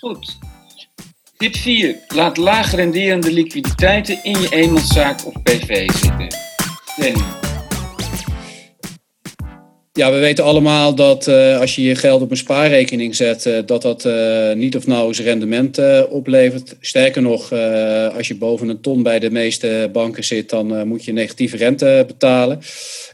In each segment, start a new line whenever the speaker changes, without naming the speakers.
Goed. Tip 4. Laat laag renderende liquiditeiten in je eenmanszaak of BV zitten. Danny.
Ja, we weten allemaal dat uh, als je je geld op een spaarrekening zet, uh, dat dat uh, niet of nauwelijks rendement oplevert. Sterker nog, als je boven een ton bij de meeste banken zit, dan moet je negatieve rente betalen.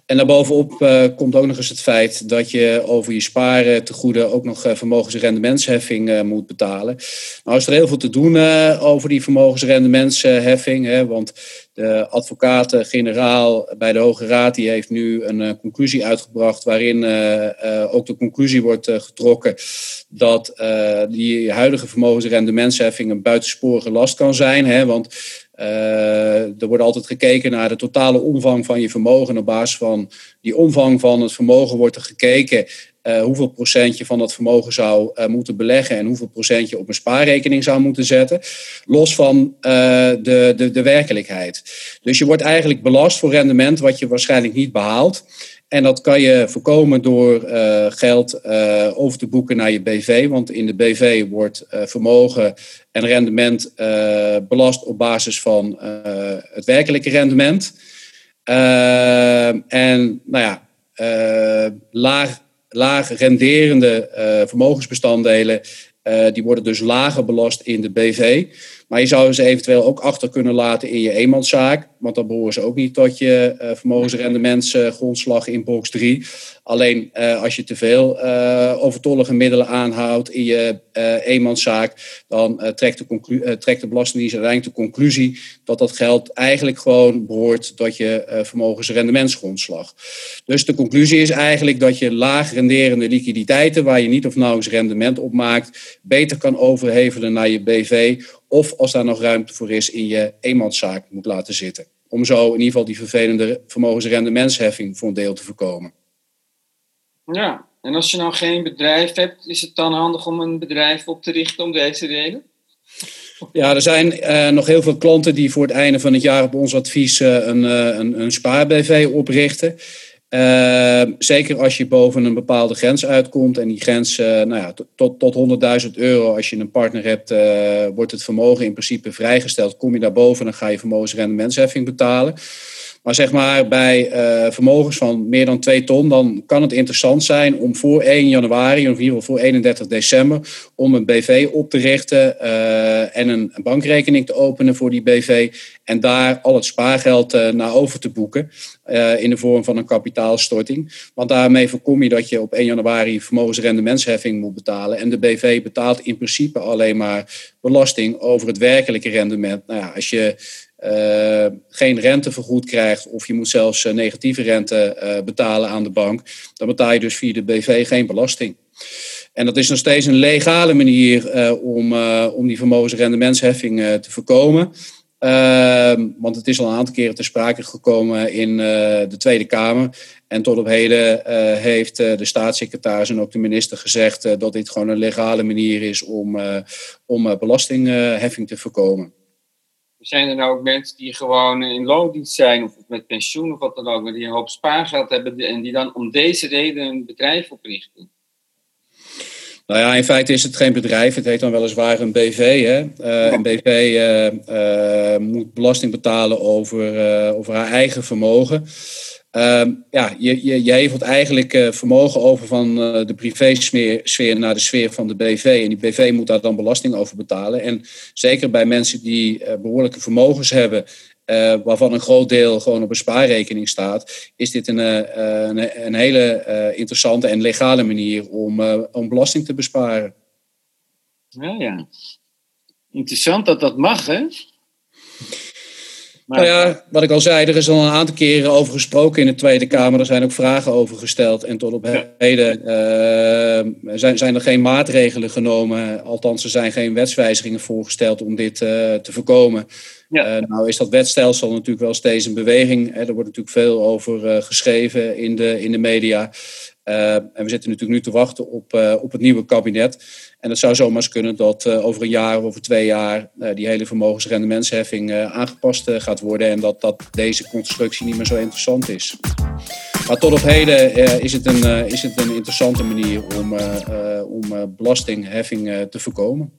En daarbovenop komt ook nog eens het feit dat je over je sparen te goede ook nog vermogensrendementsheffing moet betalen. Nou is er heel veel te doen over die vermogensrendementsheffing. Hè, want de advocaten-generaal bij de Hoge Raad die heeft nu een conclusie uitgebracht waarin ook de conclusie wordt getrokken dat die huidige vermogensrendementsheffing een buitensporige last kan zijn. Hè, want er wordt altijd gekeken naar de totale omvang van je vermogen. Op basis van die omvang van het vermogen wordt er gekeken uh, hoeveel procent je van dat vermogen zou uh, moeten beleggen en hoeveel procent je op een spaarrekening zou moeten zetten. Los van de, de, de werkelijkheid. Dus je wordt eigenlijk belast voor rendement wat je waarschijnlijk niet behaalt. En dat kan je voorkomen door uh, geld uh, over te boeken naar je BV. Want in de BV wordt uh, vermogen en rendement belast op basis van het werkelijke rendement. en nou ja, laag, laag renderende vermogensbestanddelen, die worden dus lager belast in de BV. Maar je zou ze eventueel ook achter kunnen laten in je eenmanszaak. Want dan behoren ze ook niet tot je uh, vermogensrendementsgrondslag in box 3. Alleen uh, als je te veel overtollige middelen aanhoudt in je eenmanszaak, dan trekt, de trekt de Belastingdienst uiteindelijk de conclusie dat dat geld eigenlijk gewoon behoort tot je vermogensrendementsgrondslag. Dus de conclusie is eigenlijk dat je laag renderende liquiditeiten, waar je niet of nauwelijks rendement op maakt, beter kan overhevelen naar je BV of als daar nog ruimte voor is, in je eenmanszaak moet laten zitten. Om zo in ieder geval die vervelende vermogensrendementsheffing voor een deel te voorkomen.
Ja, en als je nou geen bedrijf hebt, is het dan handig om een bedrijf op te richten om deze reden?
Ja, er zijn uh, nog heel veel klanten die voor het einde van het jaar op ons advies uh, een, uh, een, een spaar-BV oprichten. Uh, zeker als je boven een bepaalde grens uitkomt en die grens, uh, nou ja, tot, tot 100.000 euro, als je een partner hebt, uh, wordt het vermogen in principe vrijgesteld. Kom je daarboven, dan ga je vermogensrendementsheffing betalen. Maar zeg maar bij uh, vermogens van meer dan 2 ton, dan kan het interessant zijn om voor 1 januari, of in ieder geval voor 31 december, om een BV op te richten uh, en een, bankrekening te openen voor die BV. En daar al het spaargeld uh, naar over te boeken in de vorm van een kapitaalstorting. Want daarmee voorkom je dat je op 1 januari vermogensrendementsheffing moet betalen. En de BV betaalt in principe alleen maar belasting over het werkelijke rendement. Nou ja, als je uh, geen rente vergoed krijgt of je moet zelfs uh, negatieve rente uh, betalen aan de bank, dan betaal je dus via de BV geen belasting. En dat is nog steeds een legale manier om, om die vermogensrendementsheffing te voorkomen. Ehm, want het is al een aantal keren ter sprake gekomen in de Tweede Kamer. En tot op heden heeft de staatssecretaris en ook de minister gezegd dat dit gewoon een legale manier is om, om belastingheffing te voorkomen
zijn er nou ook mensen die gewoon in loondienst zijn of met pensioen of wat dan ook, maar die een hoop spaargeld hebben en die dan om deze reden een bedrijf oprichten?
Nou ja, in feite is het geen bedrijf. Het heet dan weliswaar een BV. Hè? Uh, een BV uh, uh, moet belasting betalen over, over haar eigen vermogen. Uh, ja, je, je, je hevelt eigenlijk uh, vermogen over van uh, de privésfeer naar de sfeer van de BV. En die BV moet daar dan belasting over betalen. En zeker bij mensen die uh, behoorlijke vermogens hebben, waarvan een groot deel gewoon op een spaarrekening staat, is dit een, een, een, hele interessante en legale manier om, om belasting te besparen.
Ja, ja. Interessant dat dat mag, hè?
Maar... Nou ja, wat ik al zei, er is al een aantal keren over gesproken in de Tweede Kamer. Er zijn ook vragen over gesteld. En tot op heden uh, zijn, zijn er geen maatregelen genomen. Althans, er zijn geen wetswijzigingen voorgesteld om dit uh, te voorkomen. Ja. Uh, nou is dat wetstelsel natuurlijk wel steeds een beweging. Hè. Er wordt natuurlijk veel over geschreven in de, in de media. Uh, en we zitten natuurlijk nu te wachten op, uh, op het nieuwe kabinet. En het zou zomaar eens kunnen dat uh, over een jaar of over twee jaar die hele vermogensrendementsheffing aangepast gaat worden. En dat, dat deze constructie niet meer zo interessant is. Maar tot op heden is, het een, is het een interessante manier om, om belastingheffing te voorkomen.